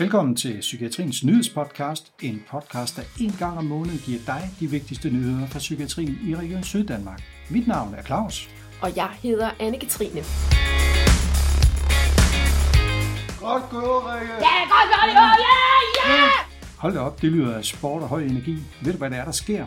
Velkommen til Psykiatriens Nyhedspodcast, en podcast, der en gang om måneden giver dig de vigtigste nyheder fra psykiatrien i Region Syddanmark. Mit navn er Claus. Og jeg hedder Anne-Katrine. Godt gået, Rikke! Ja, godt godt, ja, ja! Hold da op, det lyder af sport og høj energi. Ved du, hvad det er, der sker?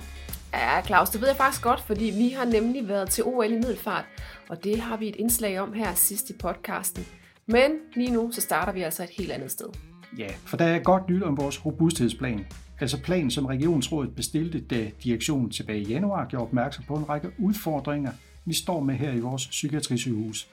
Ja, Claus, det ved jeg faktisk godt, fordi vi har nemlig været til OL i Middelfart, og det har vi et indslag om her sidst i podcasten. Men lige nu, så starter vi altså et helt andet sted. Ja, for der er godt nyt om vores robusthedsplan. Altså planen, som Regionsrådet bestilte, da direktionen tilbage i januar gjorde opmærksom på en række udfordringer, vi står med her i vores psykiatrisygehus.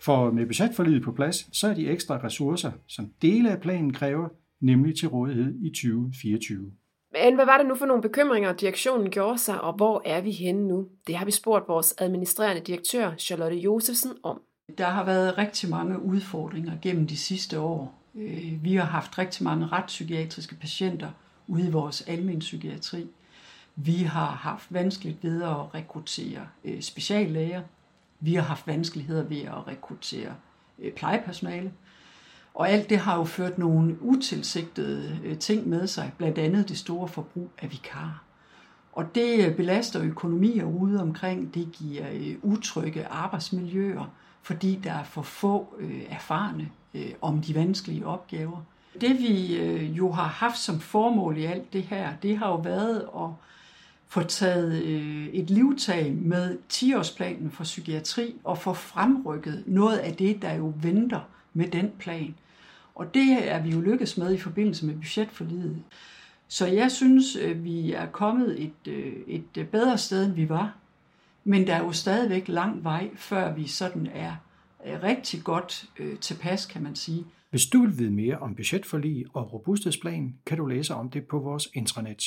For med budgetforliget på plads, så er de ekstra ressourcer, som dele af planen kræver, nemlig til rådighed i 2024. Men hvad var det nu for nogle bekymringer, direktionen gjorde sig, og hvor er vi henne nu? Det har vi spurgt vores administrerende direktør, Charlotte Josefsen, om. Der har været rigtig mange udfordringer gennem de sidste år. Øh, Vi har haft rigtig mange retspsykiatriske patienter ude i vores almen psykiatri. Vi har haft vanskeligt ved at rekruttere øh, speciallæger. Vi har haft vanskeligheder ved at rekruttere øh, plejepersonale. Og alt det har jo ført nogle utilsigtede øh, ting med sig, blandt andet det store forbrug af vikarer. Og det belaster økonomier ude omkring, det giver øh, utrygge arbejdsmiljøer, fordi der er for få øh, erfarne øh, om de vanskelige opgaver. Det vi øh, jo har haft som formål i alt det her, det har jo været at få taget øh, et livtag med 10-årsplanen for psykiatri og få fremrykket noget af det, der jo venter med den plan. Og det er vi jo lykkedes med i forbindelse med budgetforliget. Så jeg synes, øh, vi er kommet et, øh, et øh, bedre sted, end vi var. Men der er jo stadigvæk lang vej, før vi sådan er rigtig godt øh, tilpas, kan man sige. Hvis du vil vide mere om budgetforlig og robusthedsplan, kan du læse om det på vores intranet.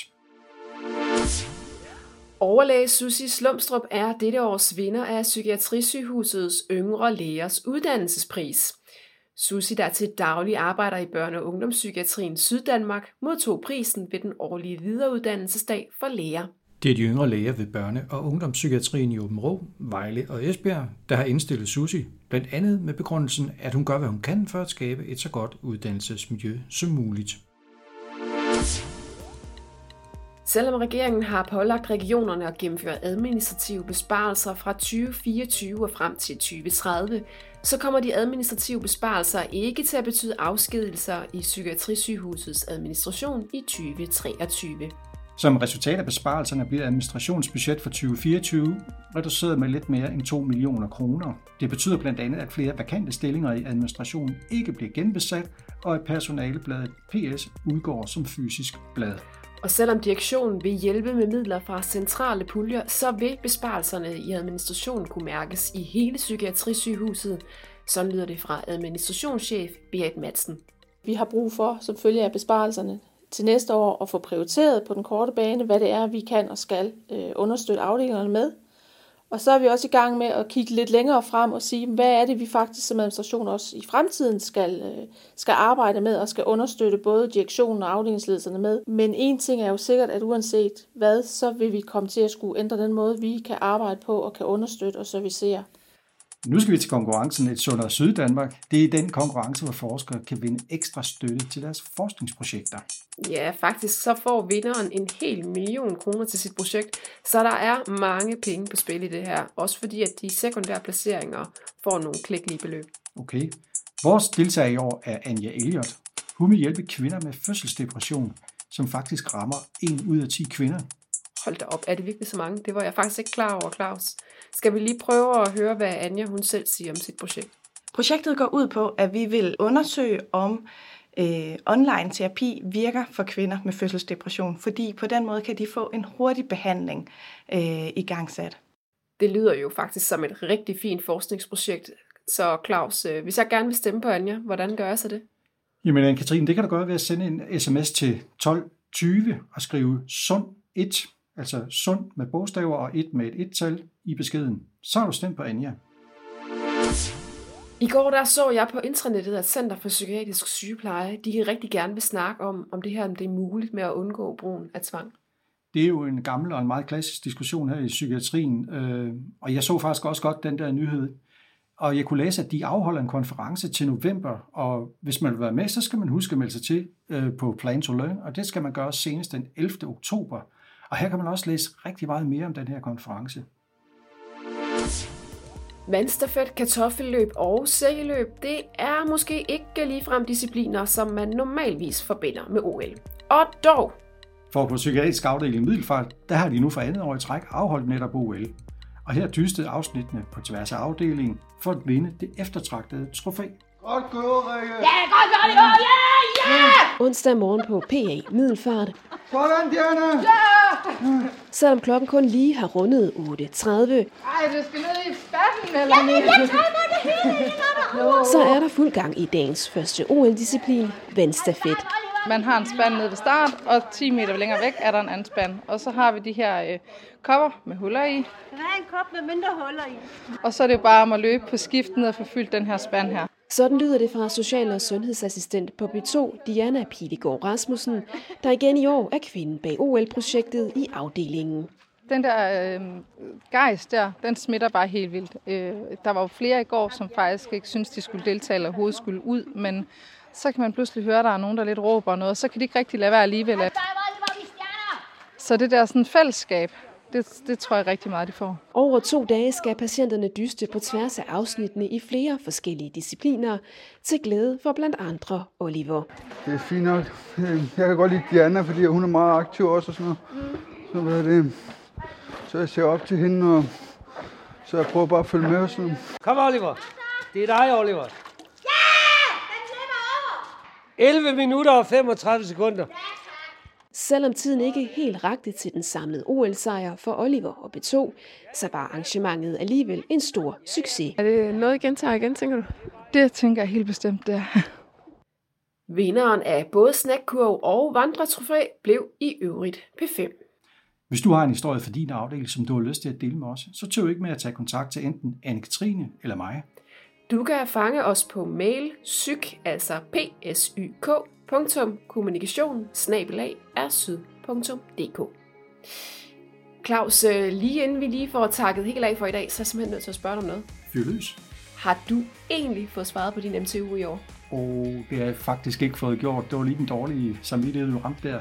Overlæge Susie Slumstrup er dette års vinder af Psykiatrisygehusets Yngre Lægers Uddannelsespris. Susie, der til daglig arbejder i børne- og ungdomspsykiatrien Syddanmark, modtog prisen ved den årlige videreuddannelsesdag for læger. Det er de yngre læger ved børne- og ungdomspsykiatrien i Åben Rå, Vejle og Esbjerg, der har indstillet Susi, blandt andet med begrundelsen, at hun gør, hvad hun kan for at skabe et så godt uddannelsesmiljø som muligt. Selvom regeringen har pålagt regionerne at gennemføre administrative besparelser fra 2024 og frem til 2030, så kommer de administrative besparelser ikke til at betyde afskedelser i Psykiatrisygehusets administration i 2023. Som resultat af besparelserne bliver administrationsbudget for 2024 reduceret med lidt mere end 2 millioner kroner. Det betyder blandt andet, at flere vakante stillinger i administrationen ikke bliver genbesat, og at personalebladet PS udgår som fysisk blad. Og selvom direktionen vil hjælpe med midler fra centrale puljer, så vil besparelserne i administrationen kunne mærkes i hele Psykiatrisygehuset. Sådan lyder det fra administrationschef Berit Madsen. Vi har brug for, som følge af besparelserne til næste år, at få prioriteret på den korte bane, hvad det er, vi kan og skal øh, understøtte afdelingerne med. Og så er vi også i gang med at kigge lidt længere frem og sige, hvad er det, vi faktisk som administration også i fremtiden skal, øh, skal arbejde med og skal understøtte både direktionen og afdelingsledelserne med. Men en ting er jo sikkert, at uanset hvad, så vil vi komme til at skulle ændre den måde, vi kan arbejde på og kan understøtte og servicere. Nu skal vi til konkurrencen Et Sundere Syddanmark. Det er den konkurrence, hvor forskere kan vinde ekstra støtte til deres forskningsprojekter. Ja, faktisk så får vinderen en hel million kroner til sit projekt, så der er mange penge på spil i det her. Også fordi, at de sekundære placeringer får nogle klikkelige beløb. Okay. Vores deltager i år er Anja Elliot. Hun vil hjælpe kvinder med fødselsdepression, som faktisk rammer 1 ud af 10 kvinder. Hold da op, er det virkelig så mange? Det var jeg faktisk ikke klar over, Claus. Skal vi lige prøve at høre, hvad Anja hun selv siger om sit projekt? Projektet går ud på, at vi vil undersøge, om øh, online terapi virker for kvinder med fødselsdepression, fordi på den måde kan de få en hurtig behandling øh, i gangsat. Det lyder jo faktisk som et rigtig fint forskningsprojekt. Så Claus, øh, hvis jeg gerne vil stemme på Anja, hvordan gør jeg så det? Jamen, Anne-Katrine, det kan du gøre ved at sende en sms til 1220 og skrive sund 1, altså sund med bogstaver og 1 med et et-tal i beskeden. Så har du stemt på Anja. I går der så jeg på intranettet, at Center for Psykiatrisk Sygepleje, de rigtig gerne vil snakke om, om det her, om det er muligt med at undgå brugen af tvang. Det er jo en gammel og en meget klassisk diskussion her i psykiatrien, øh, og jeg så faktisk også godt den der nyhed. og jeg kunne læse, at de afholder en konference til november, og hvis man vil være med, så skal man huske at melde sig til øh, på Plan to Learn, og det skal man gøre senest den 11. oktober. Og her kan man også læse rigtig meget mere om den her konference. Vandstafet, kartoffelløb og sækkeløb, det er måske ikke ligefrem discipliner, som man normalvis forbinder med OL. Og dog, For på psykiatrisk afdeling Middelfart, der har de nu for andet år i træk afholdt netop OL. Og her dystede afsnittene på tværs af afdelingen for at vinde det eftertragtede trofæ. Godt gået, Rikke. onsdag morgen på PA Middelfart, Sådan, Diana. selvom klokken kun lige har rundet 8.30, Ej, du skal ned i spatten, eller ja, så er der fuld gang i dagens første OL-disciplin, vandstafet. Man har en spand nede ved start, og 10 meter længere væk er der en anden spand. Og så har vi de her øh, kopper med huller i. Den har en kop med mindre huller i. Og så er det jo bare om at løbe på skift ned og få fyldt den her spand her. Sådan lyder det fra social- og sundhedsassistent på B2, Diana Pilegaard Rasmussen, der igen i år er kvinden bag OL-projektet i afdelingen. Den der øh, gejs der, den smitter bare helt vildt. Øh, der var jo flere i går, som faktisk ikke synes de skulle deltage eller overhovedet skulle ud, men så kan man pludselig høre, at der er nogen, der lidt råber noget, så kan de ikke rigtig lade være alligevel. Så det der sådan fællesskab, det, det tror jeg rigtig meget, de får. Over to dage skal patienterne dyste på tværs af afsnittene i flere forskellige discipliner, til glæde for blandt andre Oliver. Det er fint nok. Jeg kan godt lide Diana, fordi hun er meget aktiv også og sådan noget. Så, hvad er det? så jeg ser op til hende, og så jeg prøver bare at følge med og sådan. Kom, Oliver. Det er dig, Oliver. Ja! Den over! 11 minutter og 35 sekunder. Selvom tiden ikke helt rakte til den samlede OL-sejr for Oliver og B2, så var arrangementet alligevel en stor succes. Er det noget, I gentager igen, tænker du? Det tænker jeg helt bestemt, det er. Vinderen af både snackkurv og vandretrofæ blev i øvrigt P5. Hvis du har en historie for din afdeling, som du har lyst til at dele med os, så tøv ikke med at tage kontakt til enten Anne-Katrine eller mig. Du kan fange os på mail psyk, altså psyk, kommunikation, er. Claus, øh, lige inden vi lige får takket helt af for i dag, så er jeg simpelthen nødt til at spørge dig om noget. Fyr løs. Har du egentlig fået svaret på din MTU i år? Og det har jeg faktisk ikke fået gjort. Det var lige den dårlige samvittighed, du ramte der.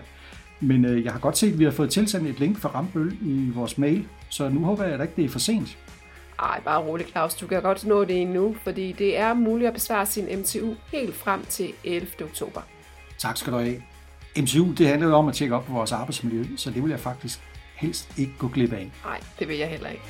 Men øh, jeg har godt set, at vi har fået tilsendt et link fra Rambøl i vores mail, så nu håber jeg da ikke, det er for sent. Ej, bare rolig Claus, du kan godt nå det endnu, fordi det er muligt at besvare sin MTU helt frem til 11. oktober. Tak skal du have. MCU, det handler om at tjekke op på vores arbejdsmiljø, så det vil jeg faktisk helst ikke gå glip af. Nej, det vil jeg heller ikke.